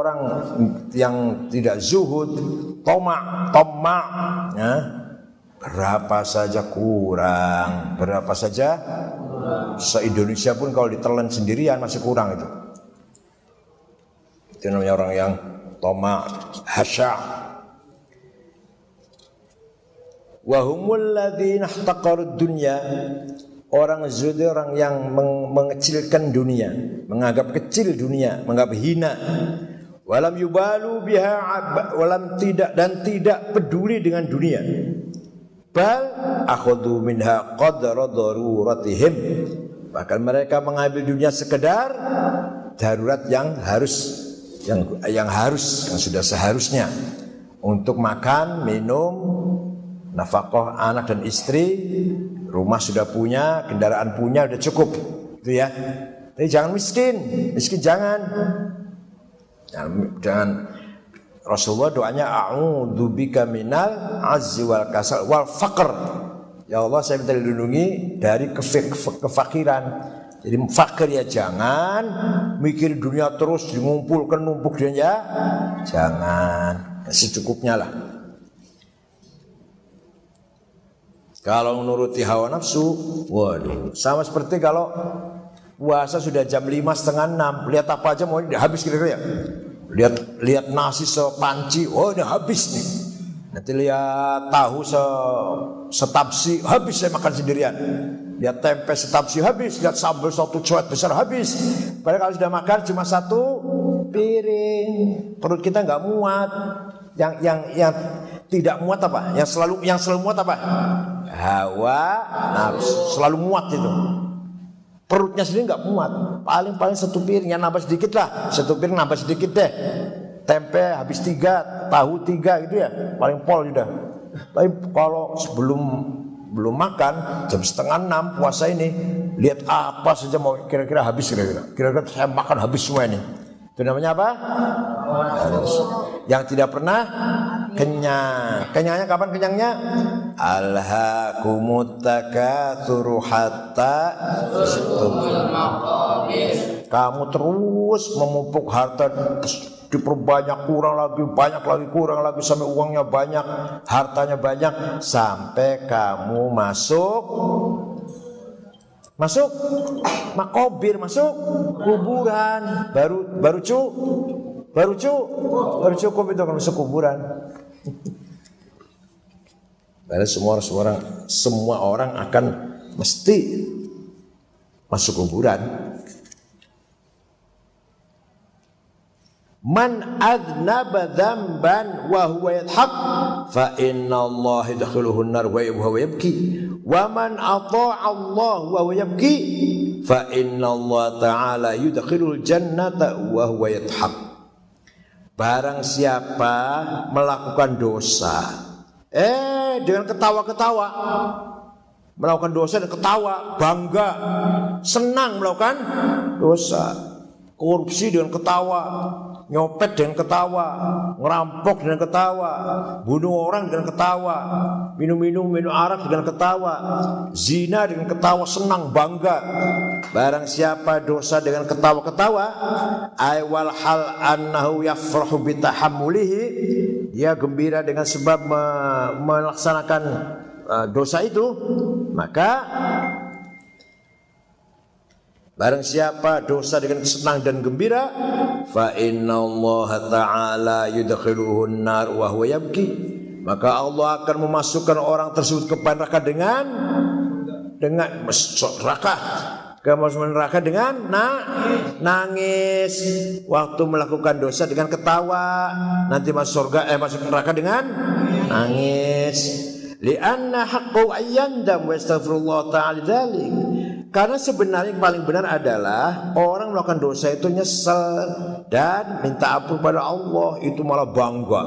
Orang yang tidak zuhud, tomak, tomak, ya, berapa saja kurang, berapa saja se-Indonesia pun kalau ditelan sendirian masih kurang itu. Itu namanya orang yang tomak, hasya. Wahumul ladzina dunya Orang zuhud orang yang meng mengecilkan dunia, menganggap kecil dunia, menganggap hina. Walam yubalu biha walam tidak dan tidak peduli dengan dunia. Bal akhadhu minha qadra daruratihim. Bahkan mereka mengambil dunia sekedar darurat yang harus yang yang harus yang sudah seharusnya untuk makan, minum, nafkah anak dan istri, rumah sudah punya, kendaraan punya, udah cukup, itu ya. Tapi jangan miskin, miskin jangan. Jangan, jangan Rasulullah doanya a'udzu bika minal azzi wal kasal wal faqr. Ya Allah saya minta dilindungi dari kefakiran. Jadi fakir ya jangan mikir dunia terus mengumpulkan numpuk dia ya. Jangan, secukupnya lah. Kalau menuruti hawa nafsu, waduh, sama seperti kalau puasa sudah jam lima setengah enam, lihat apa aja mau habis kira-kira ya. Lihat lihat nasi sepanci, oh ini habis nih. Nanti lihat tahu se setapsi, habis saya makan sendirian. Lihat tempe setapsi habis, lihat sambal satu cuat besar habis. Padahal kalau sudah makan cuma satu piring, perut kita nggak muat. Yang yang yang tidak muat apa? Yang selalu yang selalu muat apa? hawa nafsu selalu muat itu perutnya sendiri nggak muat. Paling paling satu piring yang nambah sedikit lah. Satu piring nambah sedikit deh. Tempe habis tiga tahu tiga gitu ya. Paling pol sudah. Tapi kalau sebelum belum makan jam setengah enam puasa ini lihat apa saja mau kira-kira habis kira-kira. Kira-kira saya makan habis semua ini itu namanya apa yang tidak pernah kenyang. Kenyangnya kapan kenyangnya? Takatsuru hatta kamu terus memupuk harta diperbanyak kurang lagi banyak lagi kurang lagi sampai uangnya banyak hartanya banyak sampai kamu masuk masuk makobir masuk kuburan. Baru baru cu baru cu baru cukup itu kalau masuk kuburan. Karena semua orang, semua orang, semua orang akan mesti masuk kuburan. Man adnaba dzamban wa huwa yadhaq fa inna Allah yadkhuluhu an-nar wa yabki wa man ata'a Allah wa yabki fa inna Allah ta'ala yudkhilul jannata wa huwa yadhaq Barang siapa melakukan dosa, eh dengan ketawa-ketawa melakukan dosa dan ketawa, bangga, senang melakukan dosa, korupsi dengan ketawa, nyopet dengan ketawa, ngerampok dengan ketawa, bunuh orang dengan ketawa, minum-minum minum arak dengan ketawa, zina dengan ketawa, senang bangga. Barang siapa dosa dengan ketawa-ketawa, aywal hal annahu yafrahu bitahammulihi, dia gembira dengan sebab me melaksanakan uh, dosa itu, maka Barang siapa dosa dengan senang dan gembira, fa inna Allah taala yudkhiluhu nar wa huwa yabki. Maka Allah akan memasukkan orang tersebut ke neraka dengan dengan neraka. Ke neraka dengan na, nangis. Waktu melakukan dosa dengan ketawa. Nanti masuk surga eh masuk neraka dengan nangis. Lianna haqqu ayyandam wa astaghfirullah ta'ala dzalik karena sebenarnya yang paling benar adalah orang melakukan dosa itu nyesel dan minta ampun pada Allah itu malah bangga,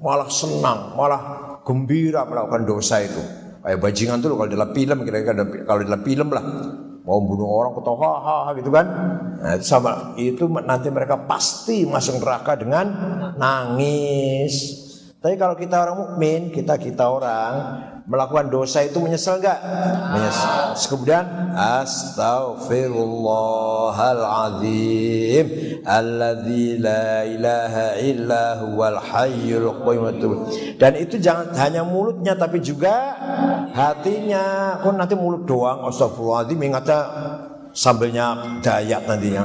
malah senang, malah gembira melakukan dosa itu. Kayak bajingan tuh kalau dalam film kira-kira kalau dalam film lah mau bunuh orang ketawa ha gitu kan. Nah, itu sama itu nanti mereka pasti masuk neraka dengan nangis. Tapi kalau kita orang mukmin, kita kita orang melakukan dosa itu menyesal enggak? Menyesal. Kemudian astaghfirullahalazim alladzi la ilaha illa huwal hayyul qayyum. Dan itu jangan hanya mulutnya tapi juga hatinya. Kok nanti mulut doang astagfirullahalazim ingatnya sambilnya dayak nantinya.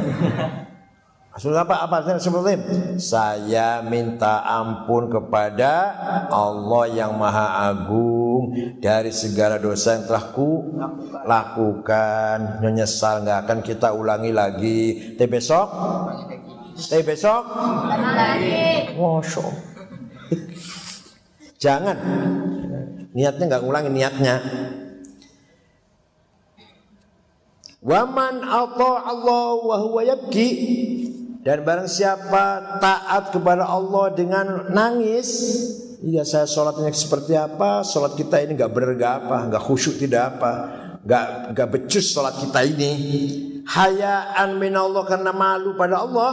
Maksudnya apa? Apa seperti Saya minta ampun kepada Allah yang Maha Agung dari segala dosa yang telah ku lakukan. Menyesal nggak akan kita ulangi lagi. Tapi besok? Tapi besok? lagi. Masya Jangan. Niatnya nggak ulangi niatnya. Waman Allah Allah wa huwa yabki dan barang siapa taat kepada Allah dengan nangis, iya saya sholatnya seperti apa, sholat kita ini nggak benar nggak apa, nggak khusyuk tidak apa, nggak nggak becus sholat kita ini. Hayaan min Allah karena malu pada Allah,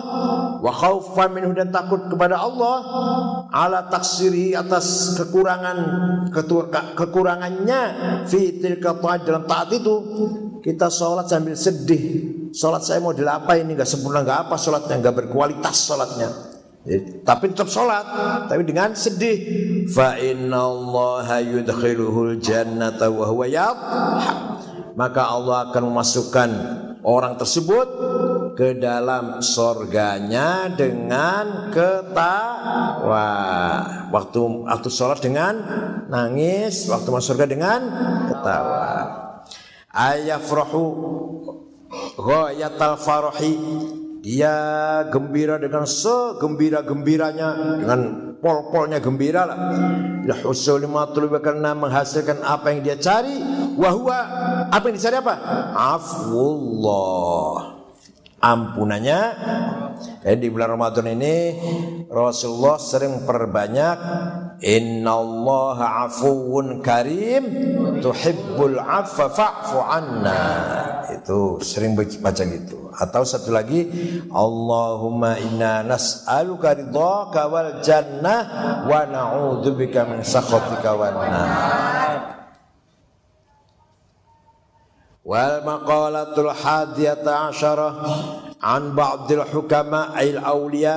wa khaufan minhu dan takut kepada Allah, ala taksiri atas kekurangan kekurangannya fitil dalam taat itu kita sholat sambil sedih. Sholat saya mau apa ini? Nggak sempurna nggak apa sholatnya nggak berkualitas sholatnya. Ya, tapi tetap sholat tapi dengan sedih. Fa inna maka Allah akan memasukkan orang tersebut ke dalam sorganya dengan ketawa. Waktu waktu sholat dengan nangis waktu masuk surga dengan ketawa ayafrahu ghayatal farahi dia gembira dengan segembira-gembiranya dengan pol-polnya gembira lah. La husul karena menghasilkan apa yang dia cari. Wahwa apa yang dicari apa? Afwullah. Ampunannya dan di bulan Ramadan ini Rasulullah sering perbanyak Innallaha afuwun karim tuhibbul affa fa'fu anna. Itu sering baca gitu. Atau satu lagi Allahumma inna nas'aluka ridhaka wal jannah wa na'udzubika min sakhatika wan nar. Wal maqalatul hadiyata asyarah an ba'dil hukama ail awliya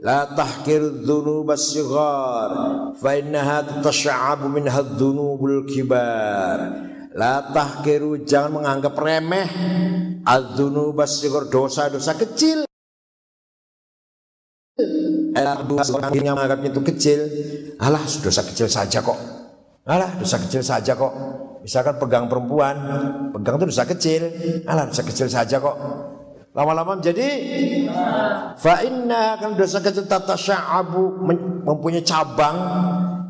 la tahkir dhunuba sighar fa innaha tatasha'abu minha dhunubul kibar. La tahkiru jangan menganggap remeh adzunuba sighar dosa-dosa kecil. Orang yang menganggapnya itu kecil. Alah dosa kecil saja kok. Alah dosa kecil saja kok. Misalkan pegang perempuan pegang itu dosa kecil. Alah dosa kecil saja kok. Lama-lama menjadi fa inna kan dosa kecil tata sya'abu mempunyai cabang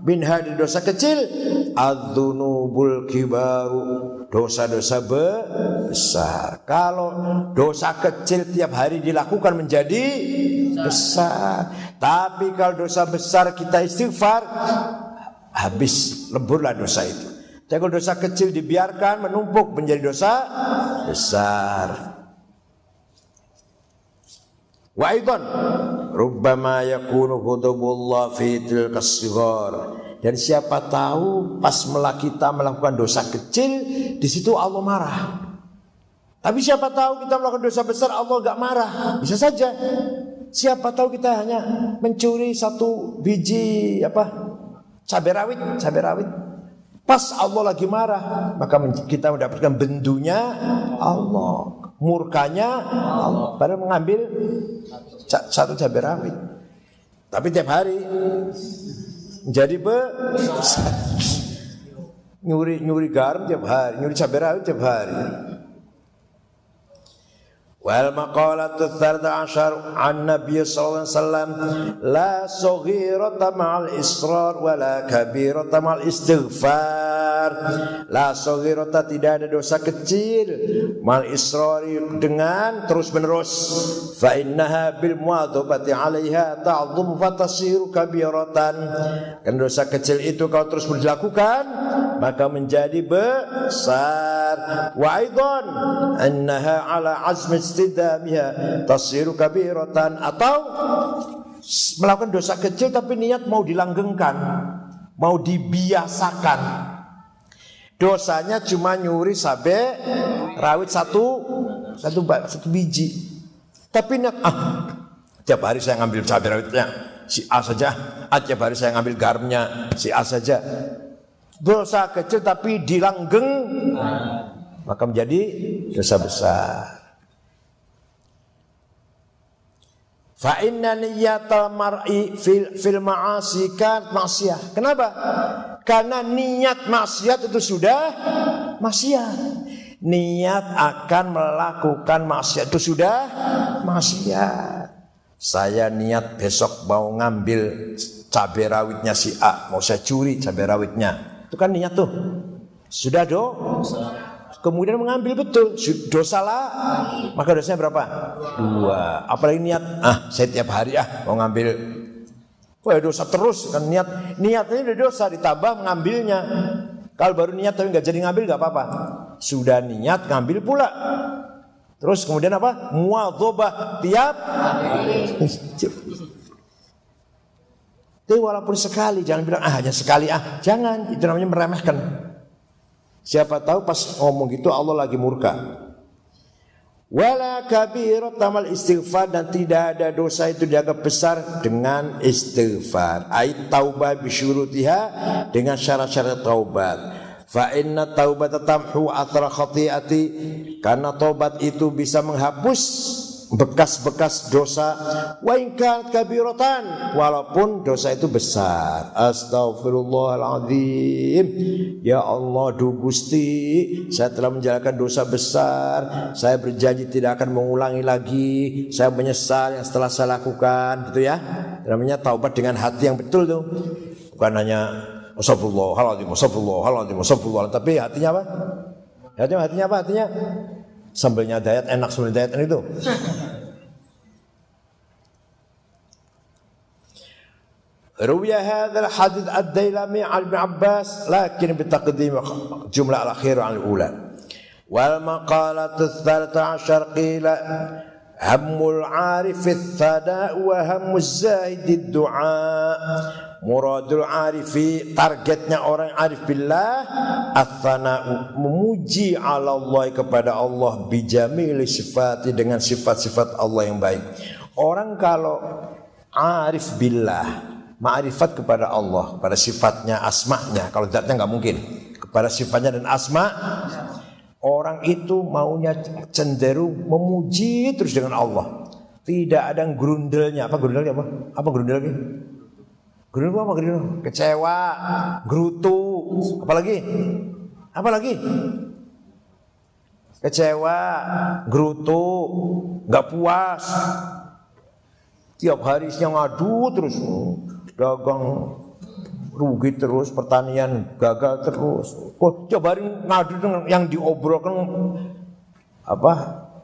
bin dari dosa kecil adzunubul kibaru dosa-dosa besar. Kalau dosa kecil tiap hari dilakukan menjadi besar. Tapi kalau dosa besar kita istighfar habis leburlah dosa itu. Tapi kalau dosa kecil dibiarkan menumpuk menjadi dosa besar. Wa aidan rubbama yakunu ghadabullah fi tilka Dan siapa tahu pas kita melakukan dosa kecil di situ Allah marah. Tapi siapa tahu kita melakukan dosa besar Allah gak marah. Bisa saja. Siapa tahu kita hanya mencuri satu biji apa cabai rawit, cabai rawit. Pas Allah lagi marah, maka kita mendapatkan bendunya Allah murkanya Allah. Mengambil satu cabai rawit. Tapi tiap hari jadi be nyuri nyuri garam tiap hari, nyuri cabai rawit tiap hari. Wal maqalatu tsarda asyar an Nabi sallallahu alaihi wasallam la saghirata ma'al israr wa la kabirata ma'al istighfar. La saghirata tidak ada dosa kecil mal israri dengan terus menerus. Fa innaha bil muadzabati 'alaiha ta'dhum fa tasiru kabiratan. Kan dosa kecil itu kalau terus dilakukan maka menjadi besar. Wa aidan annaha 'ala azmi istidamiha tasiru kabiratan atau melakukan dosa kecil tapi niat mau dilanggengkan, mau dibiasakan. Dosanya cuma nyuri sampai rawit satu satu satu biji. Tapi niat ah tiap hari saya ngambil cabai rawitnya si A saja, ah, tiap hari saya ngambil garamnya si A saja. Dosa kecil tapi dilanggeng maka menjadi dosa besar. Fa inna niyatal mar'i fil, fil ma'asi maksiat. Kenapa? Karena niat maksiat itu sudah maksiat. Niat akan melakukan maksiat itu sudah maksiat. Saya niat besok mau ngambil cabai rawitnya si A, mau saya curi cabai rawitnya. Itu kan niat tuh. Sudah do? Kemudian mengambil betul dosa lah maka dosanya berapa dua apalagi niat ah saya tiap hari ah mau ngambil Wah dosa terus kan niat niatnya udah dosa ditambah mengambilnya. Kalau baru niat tapi nggak jadi ngambil nggak apa-apa. Sudah niat ngambil pula. Terus kemudian apa? Muadzobah tiap. Tapi walaupun sekali jangan bilang ah hanya sekali ah jangan itu namanya meremehkan. Siapa tahu pas ngomong gitu Allah lagi murka. Wala kabirat tamal istighfar dan tidak ada dosa itu dianggap besar dengan istighfar. Ait taubat bisyurutiha dengan syarat-syarat taubat. Fa inna taubat tamhu athra khati'ati karena taubat itu bisa menghapus bekas-bekas dosa. Wa ingkat kabiratan walaupun dosa itu besar. Astagfirullahaladzim ya Allah du Gusti saya telah menjalankan dosa besar. Saya berjanji tidak akan mengulangi lagi. Saya menyesal yang setelah saya lakukan gitu ya. Namanya taubat dengan hati yang betul tuh. Bukan hanya astagfirullahaladzim astagfirullahaladzim astagfirullahaladzim tapi hatinya apa? Hatinya hatinya apa hatinya Sambelnya dayat enak sambelnya dayat itu. روي هذا الحديث الديلمي عن ابن عباس لكن بتقديم الجملة الأخيرة عن الأولى والمقالة الثالثة عشر قيل هم العارف الثناء وهم الزاهد الدعاء Muradul arifi targetnya orang arif billah athana memuji ala Allah kepada Allah bijamili sifati dengan sifat-sifat Allah yang baik. Orang kalau arif billah ma'rifat kepada Allah, pada sifatnya, asma'nya. Kalau zatnya nggak mungkin. Kepada sifatnya dan asma' orang itu maunya cenderung memuji terus dengan Allah. Tidak ada grundelnya. Apa grundelnya apa? Apa grundelnya? Gerundu apa gerundu? Kecewa, gerutu, apalagi? Apalagi? Kecewa, gerutu, nggak puas. Tiap hari siang ngadu terus, dagang rugi terus, pertanian gagal terus. Kok tiap hari ngadu yang diobrolkan apa?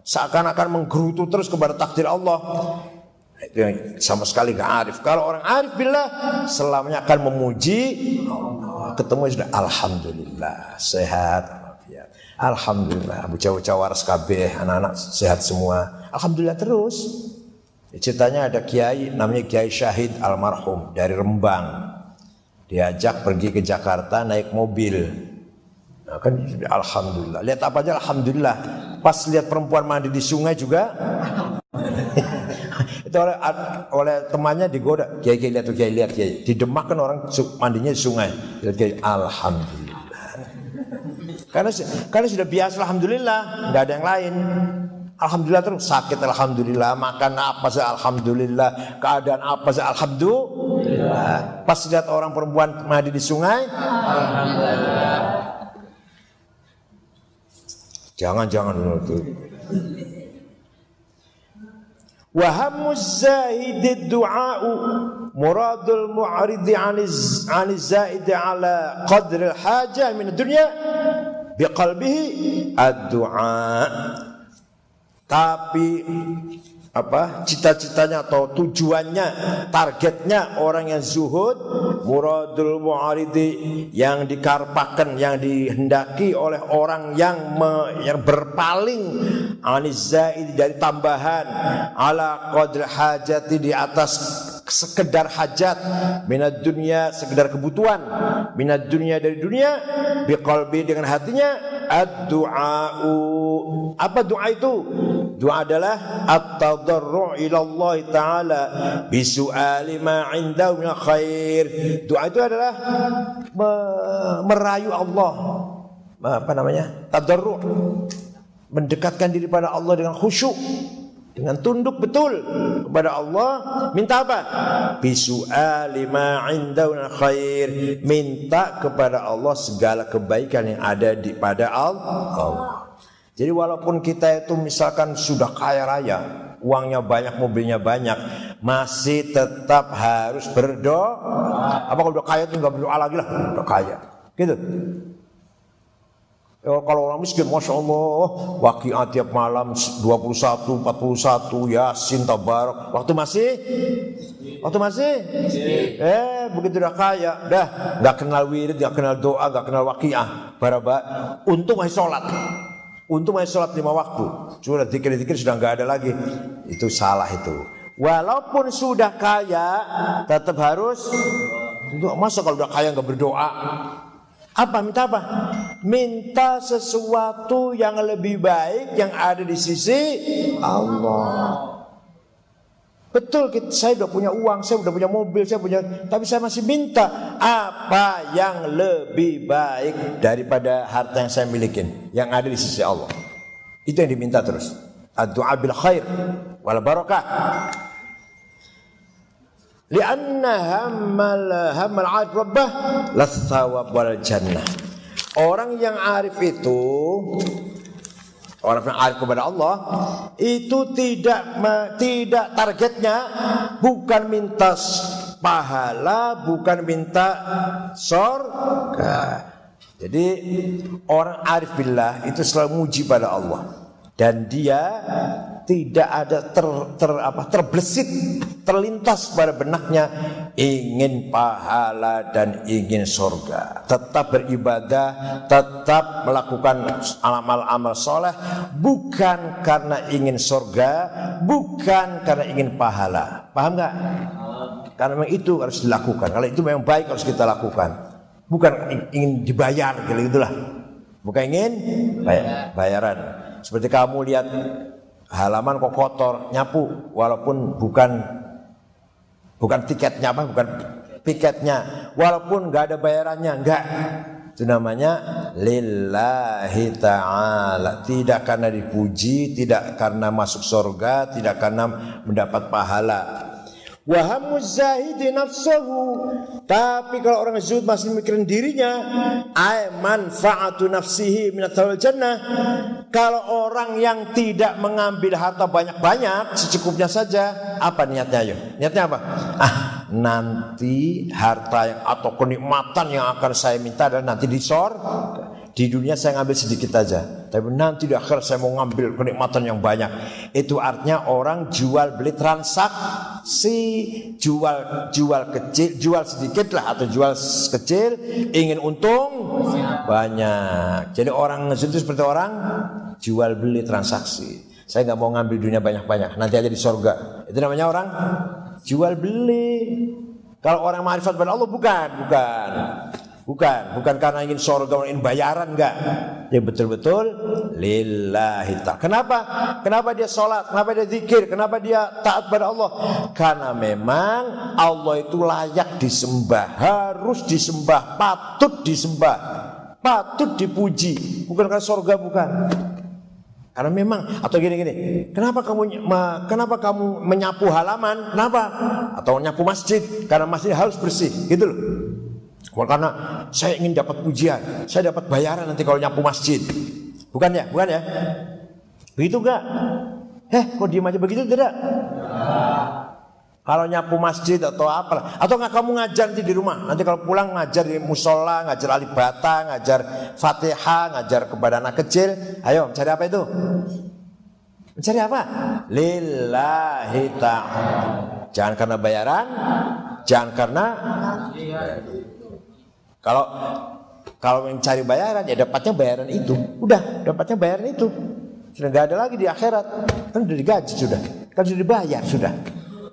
Seakan-akan menggerutu terus kepada takdir Allah. Itu yang sama sekali gak arif. Kalau orang arif billah selamanya akan memuji ketemu sudah alhamdulillah sehat. Alhamdulillah, Jawa Jawa kabeh, anak-anak sehat semua. Alhamdulillah terus. Ceritanya ada kiai namanya Kiai Syahid almarhum dari Rembang. Diajak pergi ke Jakarta naik mobil. Nah, kan alhamdulillah. Lihat apa aja alhamdulillah. Pas lihat perempuan mandi di sungai juga itu oleh, oleh temannya digoda. Kiai kiai lihat kiai lihat kiai. Di Demak kan orang mandinya di sungai. Lihat kiai, alhamdulillah. Karena karena sudah biasa alhamdulillah, nggak ada yang lain. Alhamdulillah terus sakit alhamdulillah, makan apa sih alhamdulillah, keadaan apa sih alhamdulillah. Pas lihat orang perempuan mandi di sungai, alhamdulillah. Jangan jangan itu. Wa hammuz zahid du'a'u muradul mu'ridi 'aniz 'aniz zaid 'ala qadr al-haja min ad-dunya biqalbihi ad-du'a. Tapi apa? Cita-citanya atau tujuannya targetnya orang yang zuhud muradul mu'aridi yang dikarpakan yang dihendaki oleh orang yang me, yang berpaling. Anizaid dari tambahan. Ala qadr hajati di atas sekedar hajat. Minat dunia sekedar kebutuhan. Minat dunia dari dunia. Biqalbi dengan hatinya. Ad-du'a'u. Apa doa itu doa adalah at-tadarru' ila Allah taala bi su'ali ma 'indahu min khair. Doa itu adalah merayu Allah. Apa namanya? Tadarru'. Mendekatkan diri pada Allah dengan khusyuk dengan tunduk betul kepada Allah minta apa bisu'ali ma indahu khair minta kepada Allah segala kebaikan yang ada di pada Allah jadi walaupun kita itu misalkan sudah kaya raya, uangnya banyak, mobilnya banyak, masih tetap harus berdoa. Apa kalau udah kaya itu nggak berdoa lagi lah, udah kaya, gitu. Ya, kalau orang miskin, masya Allah, wakiat tiap malam 21, 41, yasin, tabarok. Waktu masih, waktu masih, eh begitu udah kaya, dah nggak kenal wirid, nggak kenal doa, nggak kenal wakiah, baraba, untung masih sholat. Untung masih sholat lima waktu. Sudah dikir-dikir sudah nggak ada lagi. Itu salah itu. Walaupun sudah kaya, tetap harus. Masa kalau udah kaya nggak berdoa? Apa minta apa? Minta sesuatu yang lebih baik yang ada di sisi Allah. Betul, saya udah punya uang, saya udah punya mobil, saya punya, tapi saya masih minta apa yang lebih baik daripada harta yang saya miliki, yang ada di sisi Allah. Itu yang diminta terus. Doa bil khair wal barakah. Lianna hammal hammal arif rabbah lathawab wal jannah. Orang yang arif itu orang arif kepada Allah itu tidak tidak targetnya bukan minta pahala bukan minta surga jadi orang arif billah itu selalu muji pada Allah dan dia tidak ada ter, ter apa terbesit terlintas pada benaknya ingin pahala dan ingin surga. Tetap beribadah tetap melakukan amal-amal soleh bukan karena ingin surga bukan karena ingin pahala. Paham nggak? Karena memang itu harus dilakukan. Kalau itu memang baik harus kita lakukan. Bukan ingin dibayar gitu gitulah bukan ingin? Bayaran seperti kamu lihat halaman kok kotor, nyapu walaupun bukan bukan tiketnya apa, bukan tiketnya, walaupun nggak ada bayarannya, nggak. Itu namanya lillahi ta'ala. Tidak karena dipuji, tidak karena masuk surga, tidak karena mendapat pahala. Wahamu zahidi. Tapi kalau orang zuhud masih mikirin dirinya, ay manfaatu nafsihi minatul jannah. Kalau orang yang tidak mengambil harta banyak-banyak, secukupnya saja, apa niatnya ayo? Niatnya apa? Ah, nanti harta yang atau kenikmatan yang akan saya minta adalah nanti di sorga. Di dunia saya ngambil sedikit aja, tapi nanti di akhir saya mau ngambil kenikmatan yang banyak. Itu artinya orang jual beli transaksi, jual jual kecil, jual sedikit lah atau jual kecil, ingin untung banyak. Jadi orang itu seperti orang jual beli transaksi. Saya nggak mau ngambil dunia banyak-banyak, nanti aja di sorga. Itu namanya orang jual beli. Kalau orang marifat pada Allah bukan, bukan. Bukan, bukan karena ingin surga, ingin bayaran enggak. Ya betul-betul lillahi ta'ala. Kenapa? Kenapa dia sholat? Kenapa dia zikir? Kenapa dia taat pada Allah? Karena memang Allah itu layak disembah, harus disembah, patut disembah, patut dipuji. Bukan karena surga, bukan. Karena memang atau gini-gini, kenapa kamu kenapa kamu menyapu halaman? Kenapa? Atau nyapu masjid? Karena masjid harus bersih, gitu loh. Karena saya ingin dapat pujian, saya dapat bayaran nanti kalau nyapu masjid. Bukan ya? Bukan ya? Begitu enggak? Eh, kok diem aja begitu tidak? Kalau nyapu masjid atau apa Atau nggak kamu ngajar nanti di rumah Nanti kalau pulang ngajar di musola Ngajar alibata, ngajar fatihah Ngajar kepada anak kecil Ayo cari apa itu? Mencari apa? Lillahi ta'ala Jangan karena bayaran Jangan karena Kalau kalau mencari bayaran ya dapatnya bayaran itu. Udah dapatnya bayaran itu. Sudah nggak ada lagi di akhirat. Kan sudah digaji sudah. Kan sudah dibayar sudah.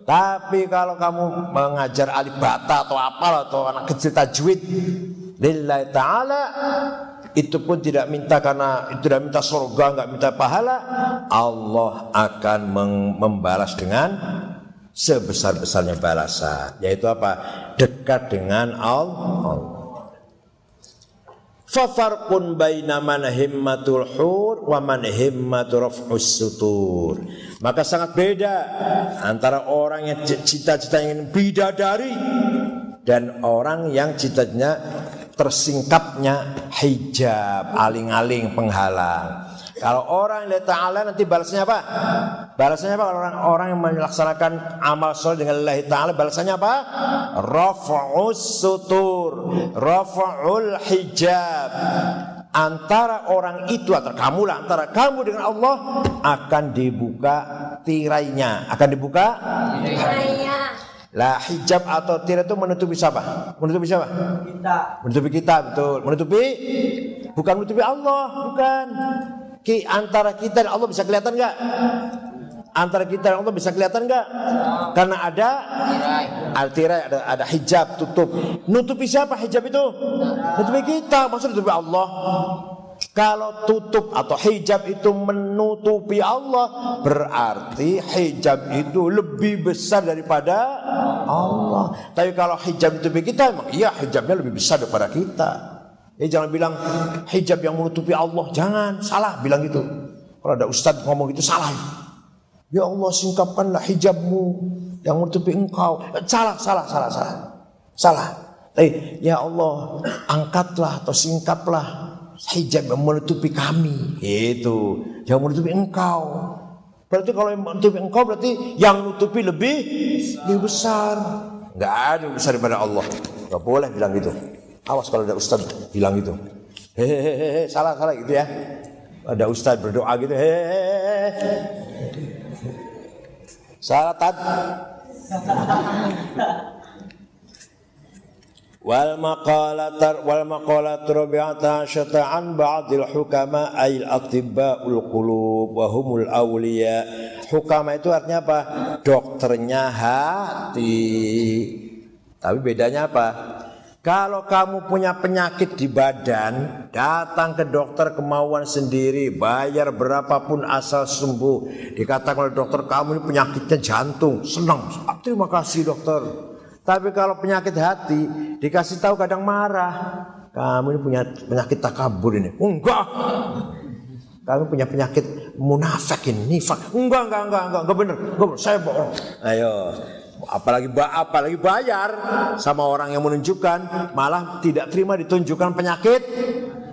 Tapi kalau kamu mengajar alif bata atau apa atau anak kecil tajwid lillahi taala itu pun tidak minta karena tidak minta surga, nggak minta pahala, Allah akan membalas dengan sebesar-besarnya balasan, yaitu apa? Dekat dengan Allah. Fafarqun baina man himmatul hur wa man raf'us sutur. Maka sangat beda antara orang yang cita-cita ingin bidadari dan orang yang cita-citanya tersingkapnya hijab, aling-aling penghalang. Kalau orang lihat Ta'ala nanti balasnya apa? Balasnya apa? Kalau orang, orang yang melaksanakan amal soleh dengan Allah Ta'ala balasnya apa? Rafa'us sutur Rafa'ul hijab Antara orang itu antara kamu lah antara kamu dengan Allah akan dibuka tirainya akan dibuka tirainya lah hijab atau tirai itu menutupi siapa? Menutupi siapa? Kita. Menutupi kita betul. Menutupi bukan menutupi Allah, bukan. Ki antara kita dan Allah bisa kelihatan nggak? Antara kita dan Allah bisa kelihatan nggak? Karena ada tirai, ada, ada hijab tutup. Nutupi siapa hijab itu? Nutupi kita, maksud nutupi Allah. Kalau tutup atau hijab itu menutupi Allah, berarti hijab itu lebih besar daripada Allah. Tapi kalau hijab itu kita, emang iya hijabnya lebih besar daripada kita. Ya jangan bilang hijab yang menutupi Allah, jangan salah bilang gitu. Kalau ada ustadz ngomong gitu salah. Ya Allah singkapkanlah hijabmu yang menutupi engkau. Salah, salah, salah, salah. Salah. Eh, ya Allah, angkatlah atau singkaplah hijab yang menutupi kami. Itu, yang menutupi engkau. Berarti kalau yang menutupi engkau berarti yang menutupi lebih lebih besar. Enggak ada yang besar daripada Allah. Enggak boleh bilang gitu. Awas kalau ada ustaz bilang gitu. Hehehe, salah salah gitu ya. Ada ustaz berdoa gitu. Hehehe. Salah tad. wal maqalatar wal maqalat rabi'ata syata'an ba'dil hukama ayil atibba'ul qulub wa humul awliya hukama itu artinya apa dokternya hati tapi bedanya apa kalau kamu punya penyakit di badan, datang ke dokter kemauan sendiri, bayar berapapun asal sembuh. Dikatakan oleh dokter kamu ini penyakitnya jantung, senang. Terima kasih dokter. Tapi kalau penyakit hati, dikasih tahu kadang marah. Kamu ini punya penyakit takabur ini. Enggak. Kamu punya penyakit munafik ini, nifak. Enggak, enggak, enggak, enggak, enggak benar. Enggak benar. Saya bohong. Ayo, apalagi apalagi bayar sama orang yang menunjukkan malah tidak terima ditunjukkan penyakit.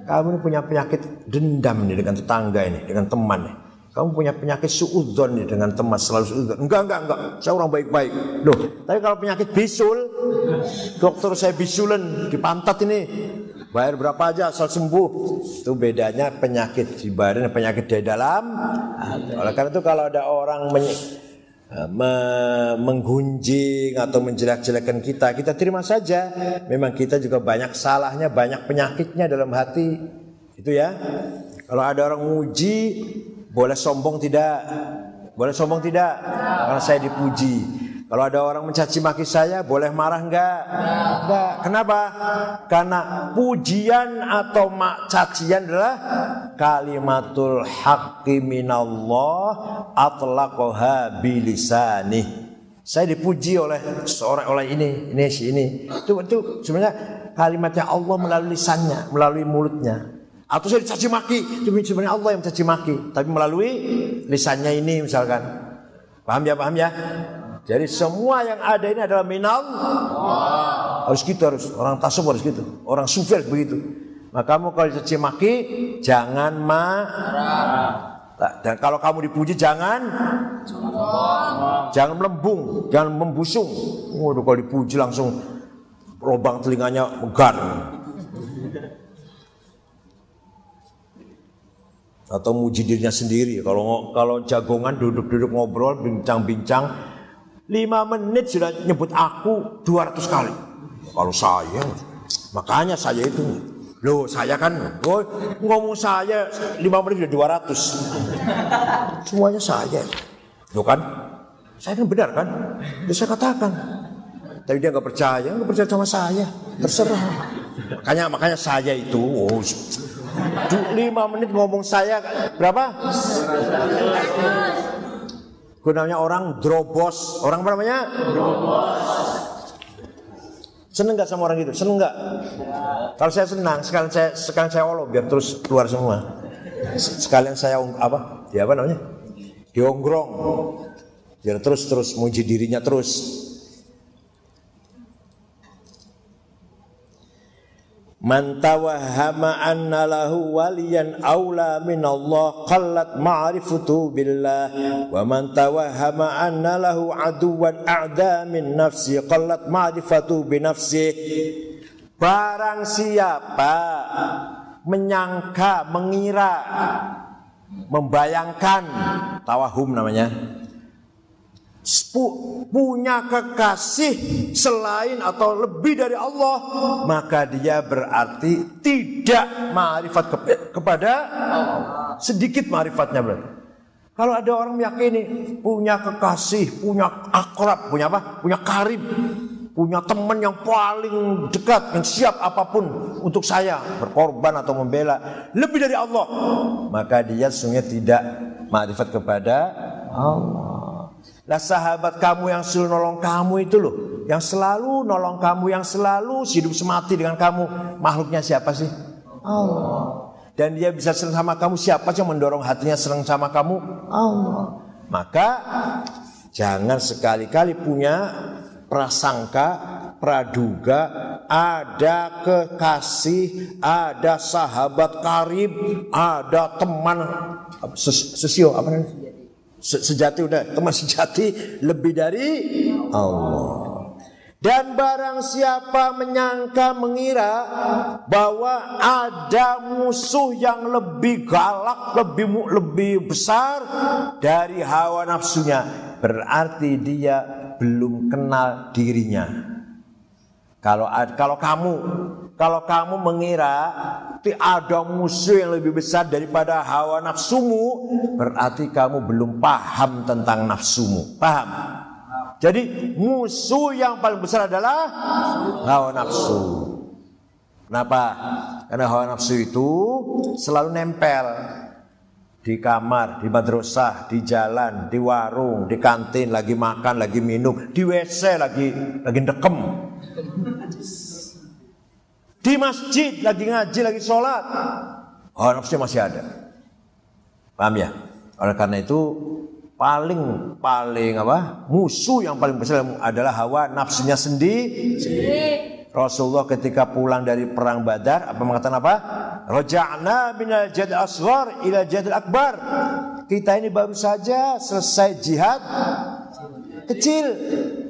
Kamu punya penyakit dendam nih dengan tetangga ini dengan teman nih. Kamu punya penyakit suudzon nih dengan teman selalu suudzon. Enggak enggak enggak. Saya orang baik-baik. Loh tapi kalau penyakit bisul dokter saya bisulen di pantat ini. Bayar berapa aja asal sembuh. Itu bedanya penyakit di badan penyakit di dalam. Oleh karena itu kalau ada orang Eh, menggunjing atau menjelek-jelekan kita, kita terima saja. Memang kita juga banyak salahnya, banyak penyakitnya dalam hati. Itu ya. Kalau ada orang muji, boleh sombong tidak? Boleh sombong tidak? Karena saya dipuji. Kalau ada orang mencaci maki saya, boleh marah enggak? Enggak. Kenapa? Karena pujian atau cacian adalah kalimatul haqqi minallah atlaqaha bilisanih. Saya dipuji oleh seorang oleh ini, ini si ini. Itu itu sebenarnya kalimatnya Allah melalui lisannya, melalui mulutnya. Atau saya dicaci maki, itu sebenarnya Allah yang mencaci maki, tapi melalui lisannya ini misalkan. Paham ya, paham ya? Jadi semua yang ada ini adalah minal Harus gitu harus orang tasawuf harus gitu. Orang sufi harus begitu. Maka kamu kalau caci maki jangan marah. Dan kalau kamu dipuji jangan jangan melembung, jangan membusung. Waduh kalau dipuji langsung lubang telinganya megar. Atau muji dirinya sendiri. Kalau kalau jagongan duduk-duduk ngobrol, bincang-bincang, lima menit sudah nyebut aku 200 kali. Kalau saya, makanya saya itu. Loh saya kan oh, ngomong saya 5 menit sudah 200 Semuanya saya. Loh kan Saya kan benar kan? Ya saya katakan. Tapi dia nggak percaya nggak percaya sama saya. Terserah. Makanya makanya saya itu oh, 5 menit ngomong saya berapa? Gunanya orang drobos Orang apa namanya? Drobos Seneng gak sama orang gitu? Seneng gak? Kalau saya senang, sekalian saya sekalian saya olo biar terus keluar semua. Sekalian saya apa? Ya apa namanya? Dionggrong. Biar terus terus muji dirinya terus. Man tawahhama anna lahu waliyan aula min Allah qallat ma'rifatu billah. Wa man tawahhama anna lahu aduwan a'da min nafsi qallat ma'rifatu bi nafsi Barang siapa menyangka, mengira, membayangkan tawahum namanya punya kekasih selain atau lebih dari Allah maka dia berarti tidak marifat ke kepada sedikit marifatnya berarti. Kalau ada orang meyakini punya kekasih punya akrab punya apa? Punya karib punya teman yang paling dekat yang siap apa pun untuk saya berkorban atau membela lebih dari Allah maka dia sesungguhnya tidak marifat kepada Allah Lah sahabat kamu yang selalu nolong kamu itu loh, yang selalu nolong kamu, yang selalu hidup semati dengan kamu, makhluknya siapa sih? Allah. Dan dia bisa senang sama kamu, siapa sih yang mendorong hatinya senang sama kamu? Allah. Maka jangan sekali-kali punya prasangka, praduga, ada kekasih, ada sahabat karib, ada teman sesio apa namanya? Sejati udah teman sejati lebih dari Allah. Dan barang siapa menyangka mengira bahwa ada musuh yang lebih galak, lebih lebih besar dari hawa nafsunya, berarti dia belum kenal dirinya. Kalau kalau kamu kalau kamu mengira ada musuh yang lebih besar daripada hawa nafsumu, berarti kamu belum paham tentang nafsumu. Paham? Jadi musuh yang paling besar adalah hawa nafsu. Kenapa? Karena hawa nafsu itu selalu nempel di kamar, di madrasah, di jalan, di warung, di kantin, lagi makan, lagi minum, di WC lagi lagi dekem. Di masjid lagi ngaji, lagi sholat. Hawa nafsu masih ada. Paham ya? Oleh karena itu paling paling apa? Musuh yang paling besar adalah hawa nafsunya sendiri. Rasulullah ketika pulang dari perang Badar apa mengatakan apa? Raja'na minal jad asghar ila jad akbar. Kita ini baru saja selesai jihad kecil,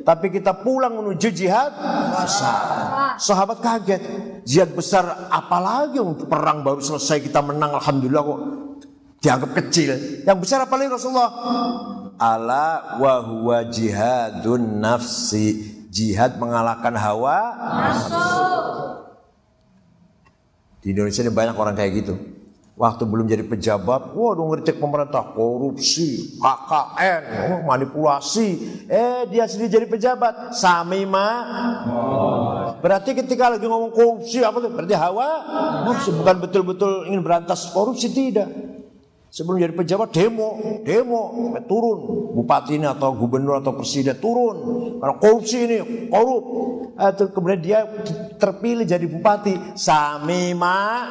tapi kita pulang menuju jihad besar. Sahabat kaget, jihad besar apalagi untuk perang baru selesai kita menang alhamdulillah kok dianggap kecil. Yang besar apa lagi Rasulullah? Ala wa huwa jihadun nafsi. Jihad mengalahkan hawa nafsu. Di Indonesia ini banyak orang kayak gitu. Waktu belum jadi pejabat, waduh ngeritik pemerintah, korupsi, KKN, oh, manipulasi. Eh dia sendiri jadi pejabat, samima. Berarti ketika lagi ngomong korupsi apa tuh? Berarti hawa nafsu bukan betul-betul ingin berantas korupsi tidak. Sebelum jadi pejabat demo, demo, turun bupati ini atau gubernur atau presiden turun karena korupsi ini korup. Eh, kemudian dia terpilih jadi bupati. Samima.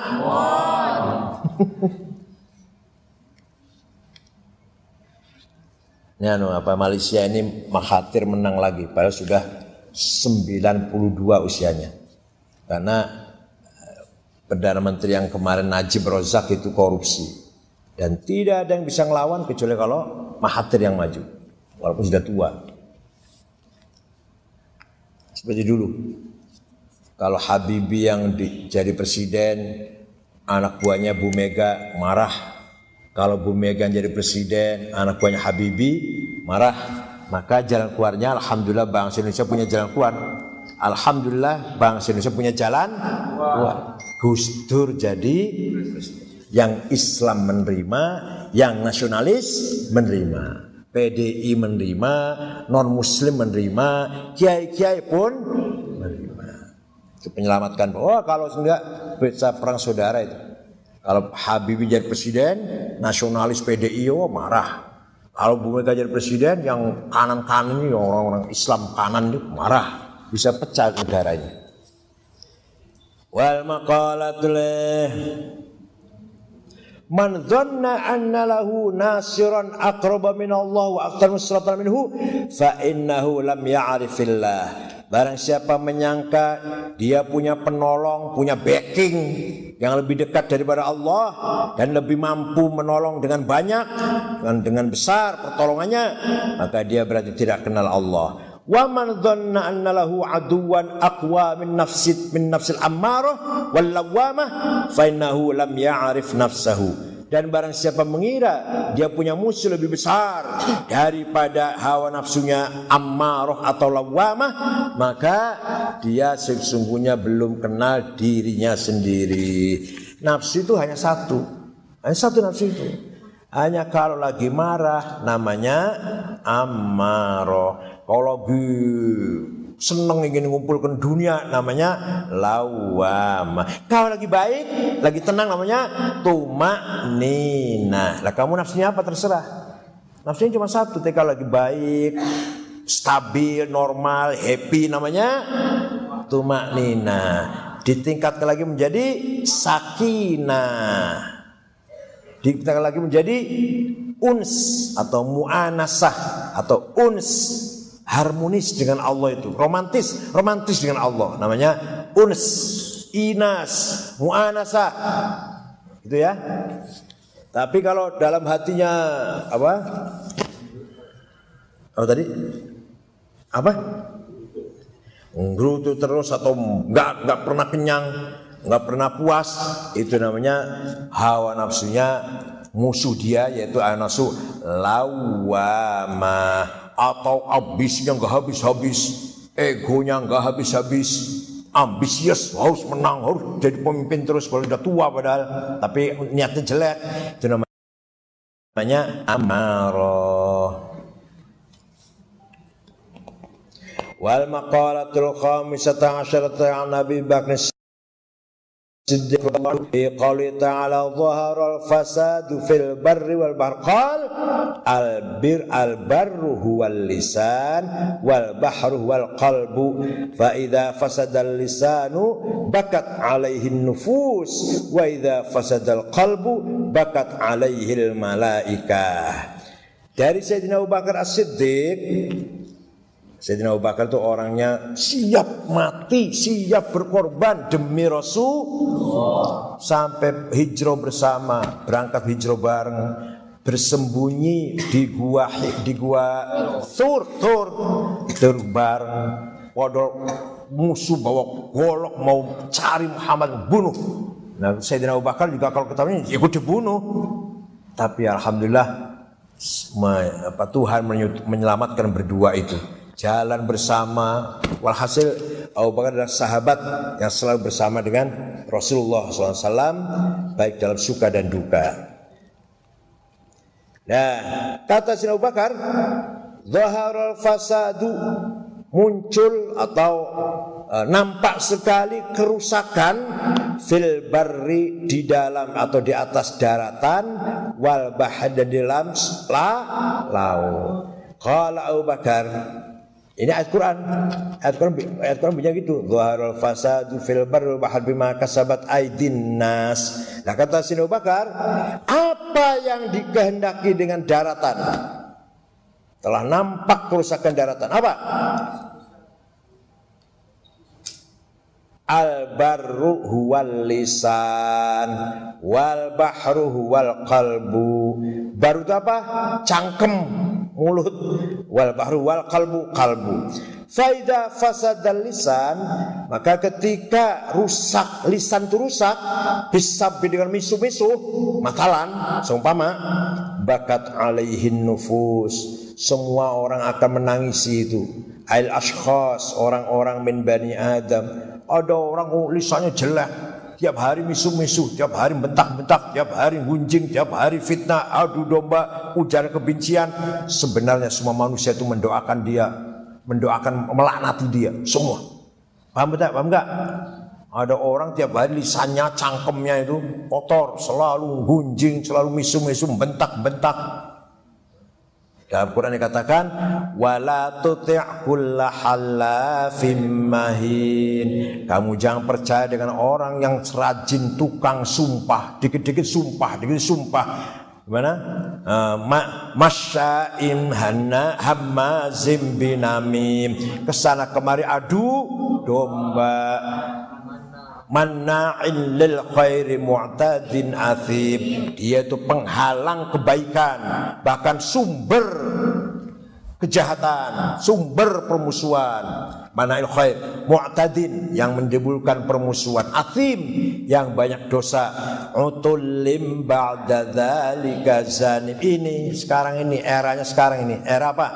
Ya, no, apa Malaysia ini Mahathir menang lagi padahal sudah 92 usianya. Karena eh, Perdana Menteri yang kemarin Najib Rozak itu korupsi. Dan tidak ada yang bisa ngelawan kecuali kalau Mahathir yang maju. Walaupun sudah tua. Seperti dulu. Kalau Habibie yang di, jadi presiden, anak buahnya Bu Mega marah. Kalau Bu Mega jadi presiden, anak buahnya Habibie marah. Maka jalan keluarnya Alhamdulillah bangsa Indonesia punya jalan keluar. Alhamdulillah bangsa Indonesia punya jalan keluar. Gus Dur jadi yang Islam menerima, yang nasionalis menerima. PDI menerima, non muslim menerima, kiai-kiai pun menerima. Itu penyelamatkan. Oh kalau enggak bisa perang saudara itu. Kalau Habibie jadi presiden, nasionalis PDI oh marah. Kalau Bu Mega jadi presiden, yang kanan-kanan ini orang-orang Islam kanan itu marah, bisa pecah negaranya. Wal maqalatul Man dhanna anna lahu nasiran aqraba min Allah wa akthar musratan minhu fa innahu lam ya'rifillah. Barang siapa menyangka dia punya penolong, punya backing yang lebih dekat daripada Allah dan lebih mampu menolong dengan banyak dan dengan besar pertolongannya, maka dia berarti tidak kenal Allah. Wa man dhanna anna lahu aduwan aqwa min nafsi min nafsil ammarah wal lawamah fa innahu lam ya'rif nafsahu. Dan barang siapa mengira dia punya musuh lebih besar daripada hawa nafsunya ammarah atau lawamah, maka dia sesungguhnya belum kenal dirinya sendiri. Nafsu itu hanya satu. Hanya satu nafsu itu. Hanya kalau lagi marah namanya ammarah. Kalau lagi seneng ingin mengumpulkan dunia namanya lawama. Kalau lagi baik, lagi tenang namanya tuma nina. Lah kamu nafsunya apa terserah. Nafsunya cuma satu. Tapi kalau lagi baik, stabil, normal, happy namanya tuma nina. Ditingkatkan lagi menjadi sakinah. Ditingkatkan lagi menjadi uns atau muanasah atau uns harmonis dengan Allah itu, romantis, romantis dengan Allah. Namanya uns, inas, muanasa. Gitu ya. Tapi kalau dalam hatinya apa? Apa tadi? Apa? Ngerutu terus atau nggak nggak pernah kenyang, nggak pernah puas, itu namanya hawa nafsunya musuh dia yaitu hawa nafsu lawamah atau ambisinya nggak habis-habis, egonya nggak habis-habis, ambisius harus menang harus jadi pemimpin terus kalau udah tua padahal. Tapi niatnya jelek itu namanya amarah. Wal maqalatul khamisata asyarata an Nabi Bakr qali ta'ala al-fasadu fil barri wal bahr qal al-bir al-barru huwal lisan wal bahru wal qalbu. Fa idza fasada al-lisanu bakat alaihi nufus. Wa idza fasada al-qalbu bakat alaihi al-malaikah dari Sayyidina Abu Bakar As-Siddiq Sayyidina Abu Bakar itu orangnya siap mati, siap berkorban demi Rasul sampai hijrah bersama, berangkat hijrah bareng, bersembunyi di gua di gua Tur Tur Tur bareng. Waduh musuh bawa golok mau cari Muhammad bunuh. Nah Sayyidina Abu Bakar juga kalau ketahuan ikut dibunuh. Tapi alhamdulillah apa Tuhan menyelamatkan berdua itu jalan bersama. Walhasil Abu Bakar adalah sahabat yang selalu bersama dengan Rasulullah SAW baik dalam suka dan duka. Nah, kata Sina Abu Bakar, Zaharul fasadu muncul atau uh, nampak sekali kerusakan fil barri di dalam atau di atas daratan wal bahad dan di dalam la, laut. Qala Abu Bakar ini ayat Quran. Ayat Quran ayat Quran punya gitu. Zaharul fasadu fil barri bahar bima kasabat aidin nas. Nah kata Sinu Bakar, apa yang dikehendaki dengan daratan? Telah nampak kerusakan daratan. Apa? Al barru huwal lisan wal bahru huwal qalbu. Baru itu apa? Cangkem mulut wal bahru wal qalbu qalbu. Faida fasadal lisan maka ketika rusak lisan itu rusak bisa dengan misu-misu matalan seumpama bakat alaihin nufus. Semua orang akan menangisi itu. Al ashkhas orang-orang min bani adam. Ada orang oh, lisannya jelek, tiap hari misu-misu, tiap hari bentak-bentak, tiap hari gunjing, tiap hari fitnah, adu domba, ujar kebencian. Sebenarnya semua manusia itu mendoakan dia, mendoakan melaknati dia, semua. Paham tidak? Paham enggak? Ada orang tiap hari lisannya, cangkemnya itu kotor, selalu gunjing, selalu misu-misu, bentak-bentak. Dalam Quran dikatakan wala mahin. Kamu jangan percaya dengan orang yang rajin tukang sumpah, dikit-dikit sumpah, dikit sumpah. Gimana? Uh, ma masya'im hana hammazim binamim. Ke sana kemari adu domba manna'in lil khairi mu'tadin athib. Dia itu penghalang kebaikan bahkan sumber kejahatan sumber permusuhan. Mana khair mu'tadin yang menimbulkan permusuhan. Athim yang banyak dosa. Utulim ba'da dzalika zanim. Ini sekarang ini eranya sekarang ini. Era apa?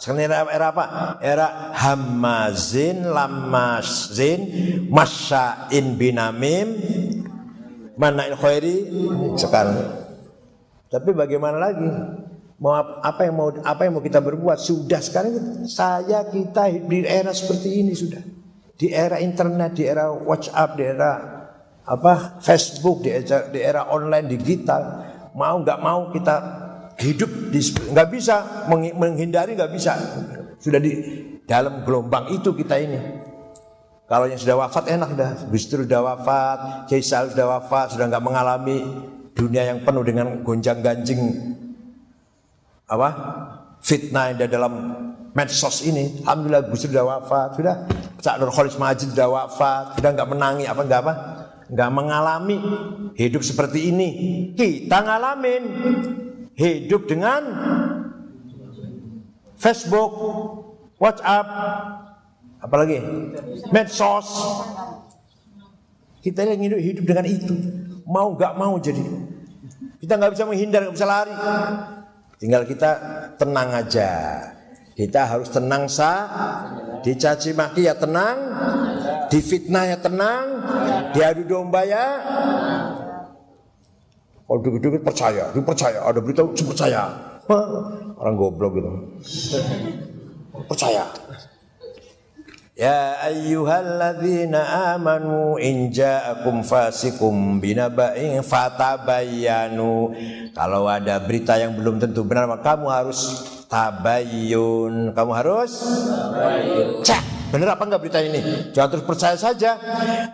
Sekarang era, era apa? Era hamazin lamazin masya'in binamim. Mana khairi sekarang. Tapi bagaimana lagi Mau apa yang mau apa yang mau kita berbuat? Sudah sekarang saya kita di era seperti ini sudah. Di era internet di era WhatsApp di era apa Facebook di era, di era online digital mau nggak mau kita hidup di nggak bisa menghindari nggak bisa. Sudah di dalam gelombang itu kita ini. Kalau yang sudah wafat enak dah. Gustur sudah wafat Kiai sudah wafat sudah nggak mengalami dunia yang penuh dengan gonjang ganjing apa? Fitnah yang ada dalam medsos ini. Alhamdulillah Gus sudah wafat. Sudah. Cak Nur Khalis Majid sudah wafat. Sudah nggak menangi apa nggak apa? Nggak mengalami hidup seperti ini. Kita ngalamin hidup dengan Facebook WhatsApp apalagi? Medsos. Kita yang hidup hidup dengan itu. Mau nggak mau jadi. Kita nggak bisa menghindar nggak bisa lari Tinggal kita tenang aja. Kita harus tenang sa, dicaci maki ya tenang, difitnah ya tenang, diadu domba ya. Kalau dikit-dikit percaya, dipercaya, ada berita percaya. Orang goblok gitu. Percaya. Ya ayyuhalladzina amanu in ja'akum fasikum binaba'in fatabayyanu. Kalau ada berita yang belum tentu benar maka kamu harus tabayyun. Kamu harus cek Benar apa enggak berita ini? Jangan terus percaya saja.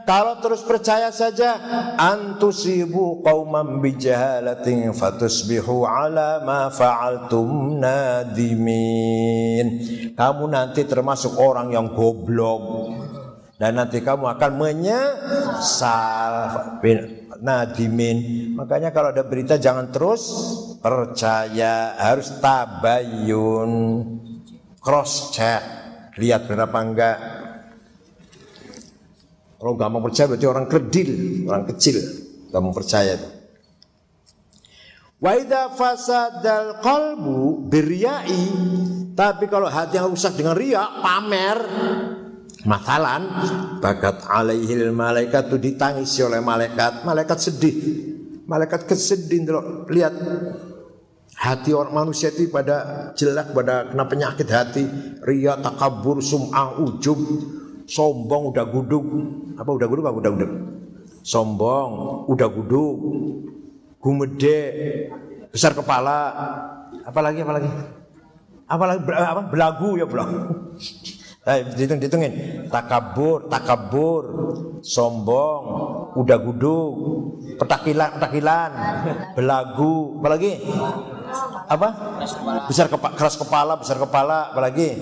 Kalau terus percaya saja, antusibu qauman bijahalatin fatusbihu ala ma fa'altum nadimin. Kamu nanti termasuk orang yang goblok dan nanti kamu akan menyesal nadimin. Makanya kalau ada berita jangan terus percaya, harus tabayun, cross check lihat berapa enggak. Kalau nggak mau percaya berarti orang kerdil, orang kecil, nggak mau percaya. Wa idza fasadal qalbu biryai tapi kalau hati yang rusak dengan ria, pamer, matalan, bakat alaihil malaikat itu ditangisi oleh malaikat, malaikat sedih, malaikat kesedih, lihat Hati orang manusia itu pada jelek, pada kena penyakit hati, ria, takabur, sum'ah, ujub, sombong, udah gudug. Apa udah gudug? Apa udah gudug? Sombong, udah gudug, gumede, besar kepala, apalagi apalagi apalagi apa belagu ya belagu. Eh, dihitung, dihitungin. Takabur, takabur, sombong, udah gudug, petakilan, petakilan, belagu, apalagi? Apa? Besar kepa keras kepala, besar kepala, apalagi?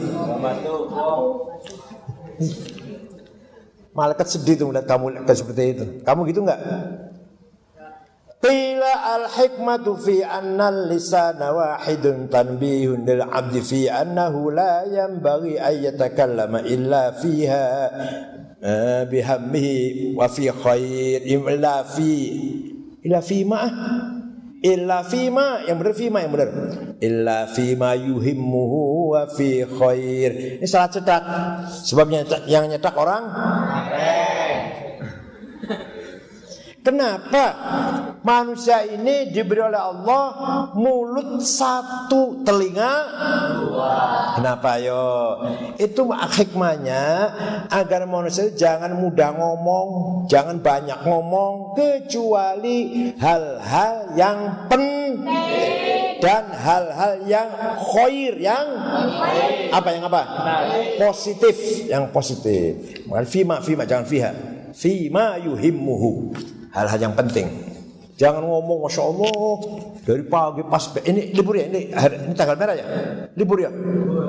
Malaikat sedih tuh melihat kamu kayak seperti itu. Kamu gitu nggak? Qila al hikmatu fi anna lisana wahidun tanbihun lil abdi fi annahu la yanbaghi an yatakallama illa fiha eh, bihammihi wa fi khair illa fi illa fi ma illa fi ma yang benar fi ma yang benar. Illa fi ma yuhimmuhu wa fi khair. Ini salah cetak. Sebabnya yang nyetak orang Kenapa manusia ini diberi oleh Allah mulut satu, telinga. Kenapa yo? Itu hikmahnya agar manusia jangan mudah ngomong, jangan banyak ngomong kecuali hal-hal yang penting dan hal-hal yang khair yang apa yang apa? Positif, yang positif. Fima, fima jangan fiha. Fima yuhimmuhu hal-hal yang penting. Jangan ngomong Masya Allah Dari pagi pas Ini libur ya Ini, hari, ini tanggal merah ya? Libur ya?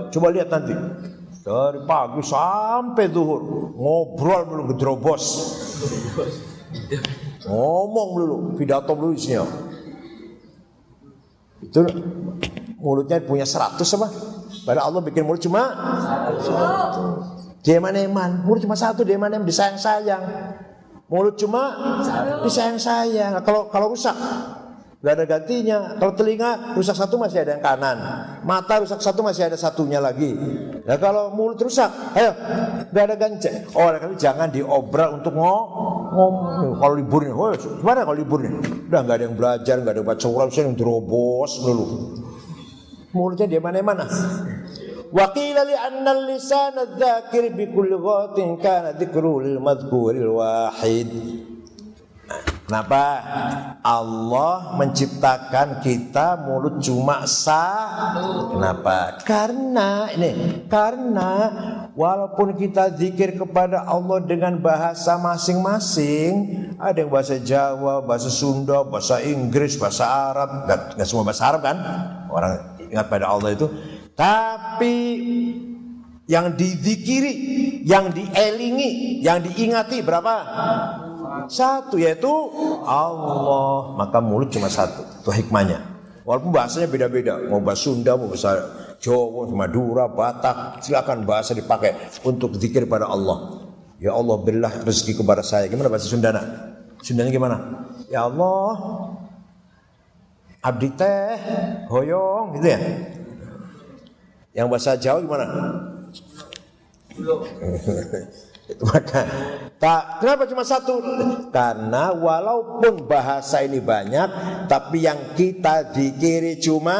Coba lihat nanti. Dari pagi sampai duhur Ngobrol dulu gedrobos Ngomong dulu Pidato dulu isinya. Itu Mulutnya punya seratus apa? Pada Allah bikin mulut cuma satu Dia eman Mulut cuma satu Dia eman disayang-sayang Mulut cuma disayang-sayang. Kalau kalau rusak nggak ada gantinya. Kalau telinga rusak satu masih ada yang kanan. Mata rusak satu masih ada satunya lagi. Nah kalau mulut rusak, ayo nggak ada ganti. Oh, kali jangan diobral untuk ngomong. Kalau liburnya, oh gimana kalau liburnya? Udah nggak ada yang belajar, nggak ada baca Quran, saya yang terobos dulu. Mulutnya dia mana-mana. Wa qila li anna al-lisan adh-dhakir bi kulli ghatin kana wahid. Kenapa? Allah menciptakan kita mulut cuma satu. Kenapa? Karena ini karena walaupun kita zikir kepada Allah dengan bahasa masing-masing, ada yang bahasa Jawa, bahasa Sunda, bahasa Inggris, bahasa Arab, nggak semua bahasa Arab kan? Orang ingat pada Allah itu tapi yang dizikiri, yang dielingi, yang diingati berapa? Satu yaitu Allah. Maka mulut cuma satu. Itu hikmahnya. Walaupun bahasanya beda-beda, mau bahasa Sunda, mau bahasa Jawa, Madura, Batak, silakan bahasa dipakai untuk zikir pada Allah. Ya Allah berilah rezeki kepada saya. Gimana bahasa Sundana? Sundanya gimana? Ya Allah, abdi teh, hoyong gitu ya. Yang bahasa Jawa gimana? maka tak kenapa cuma satu? Karena walaupun bahasa ini banyak tapi yang kita dikiri cuma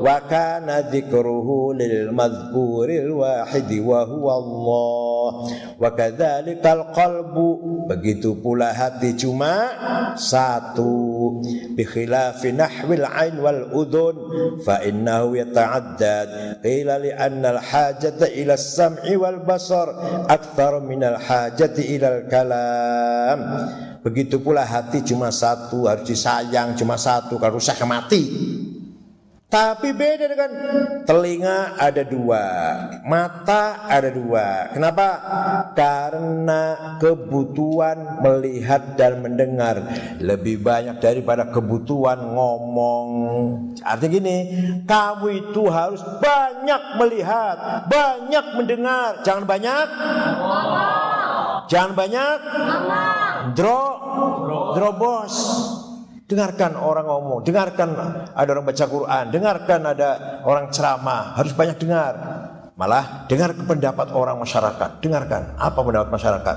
wa kana lil madhkuril wahidi wa huwa Allah. Wa kadzalikal qalbu. Begitu pula hati cuma satu. Bi khilafi nahwil ain wal udun fa innahu yata'addad. Qila li anna al hajata ila as-sam'i wal basar akthar minal hajati ilal kalam. Begitu pula hati cuma satu, harus disayang cuma satu, kalau rusak mati. Tapi beda dengan telinga ada dua, mata ada dua. Kenapa? Karena kebutuhan melihat dan mendengar lebih banyak daripada kebutuhan ngomong. Artinya gini, kamu itu harus banyak melihat, banyak mendengar, jangan banyak. Jangan banyak. Dro, drobos. Dengarkan orang ngomong, dengarkan ada orang baca Quran, dengarkan ada orang ceramah, harus banyak dengar. Malah dengar pendapat orang masyarakat, dengarkan apa pendapat masyarakat.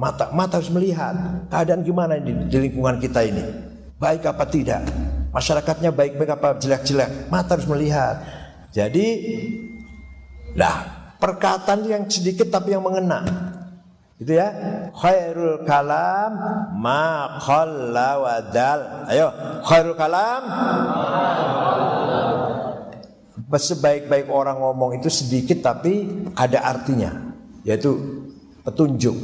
Mata mata harus melihat keadaan gimana di, di lingkungan kita ini. Baik apa tidak? Masyarakatnya baik-baik apa jelek-jelek? Mata harus melihat. Jadi lah perkataan yang sedikit tapi yang mengena. Itu ya. Khairul kalam ma khalla wadal. Ayo, khairul kalam sebaik-baik orang ngomong itu sedikit tapi ada artinya, yaitu petunjuk.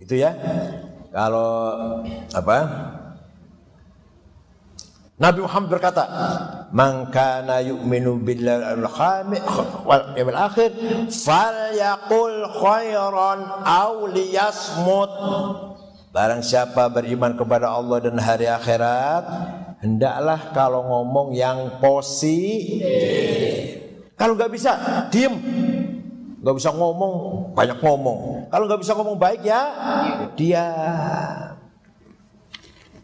Itu ya. Kalau apa? Nabi Muhammad berkata, man kana yu'minu billahi wal yawmil akhir falyaqul khairan aw liyasmut Barang siapa beriman kepada Allah dan hari akhirat Hendaklah kalau ngomong yang positif Kalau nggak bisa, diem nggak bisa ngomong, banyak ngomong. Kalau nggak bisa ngomong baik ya, dia.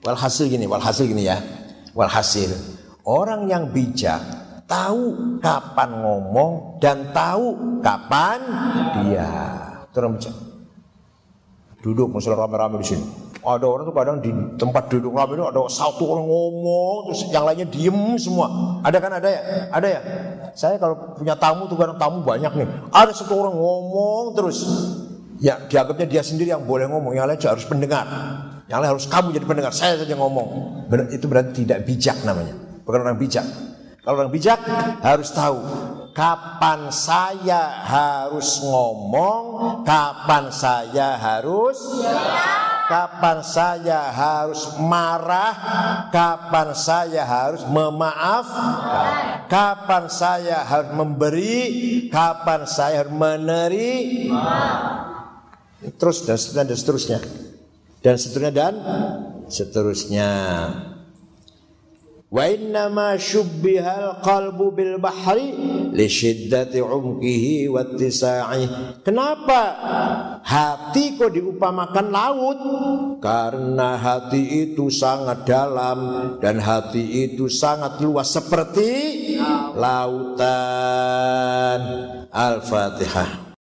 Walhasil gini, walhasil gini ya, walhasil orang yang bijak tahu kapan ngomong dan tahu kapan dia. Bijak. Duduk misalnya rame-rame di sini. Ada orang tuh kadang di tempat duduk rame itu ada satu orang ngomong terus yang lainnya diem semua. Ada kan ada ya? Ada ya? Saya kalau punya tamu tuh kadang tamu banyak nih. Ada satu orang ngomong terus. Ya dianggapnya dia sendiri yang boleh ngomong, yang lain harus pendengar. Yang lain harus kamu jadi pendengar, saya saja ngomong. Itu berarti tidak bijak namanya. Bukan orang bijak. Kalau orang bijak harus tahu kapan saya harus ngomong, kapan saya harus kapan saya harus marah, kapan saya harus memaafkan, kapan saya harus memberi, kapan saya harus menerima. Terus dan seterusnya dan seterusnya. Dan seterusnya dan seterusnya. Wa inna ma syubbihal qalbu bil bahri li syiddati umkihi wa Kenapa hati kok diupamakan laut? Karena hati itu sangat dalam dan hati itu sangat luas seperti lautan. Al-Fatihah.